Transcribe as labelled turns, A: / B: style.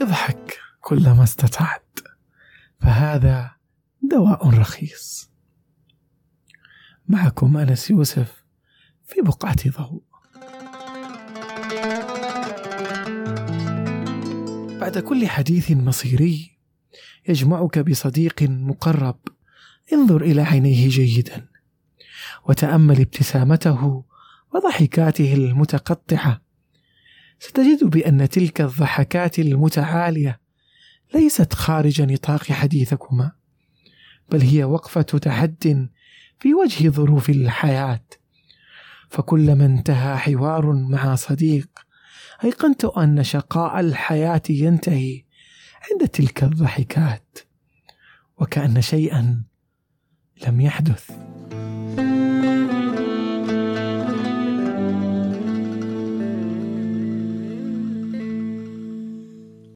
A: اضحك كلما استطعت فهذا دواء رخيص. معكم أنس يوسف في بقعة ضوء. بعد كل حديث مصيري يجمعك بصديق مقرب. انظر إلى عينيه جيدا وتأمل ابتسامته وضحكاته المتقطعة. ستجد بأن تلك الضحكات المتعالية ليست خارج نطاق حديثكما بل هي وقفة تحد في وجه ظروف الحياة. فكلما انتهى حوار مع صديق أيقنت أن شقاء الحياة ينتهي عند تلك الضحكات. وكأن شيئا لم يحدث.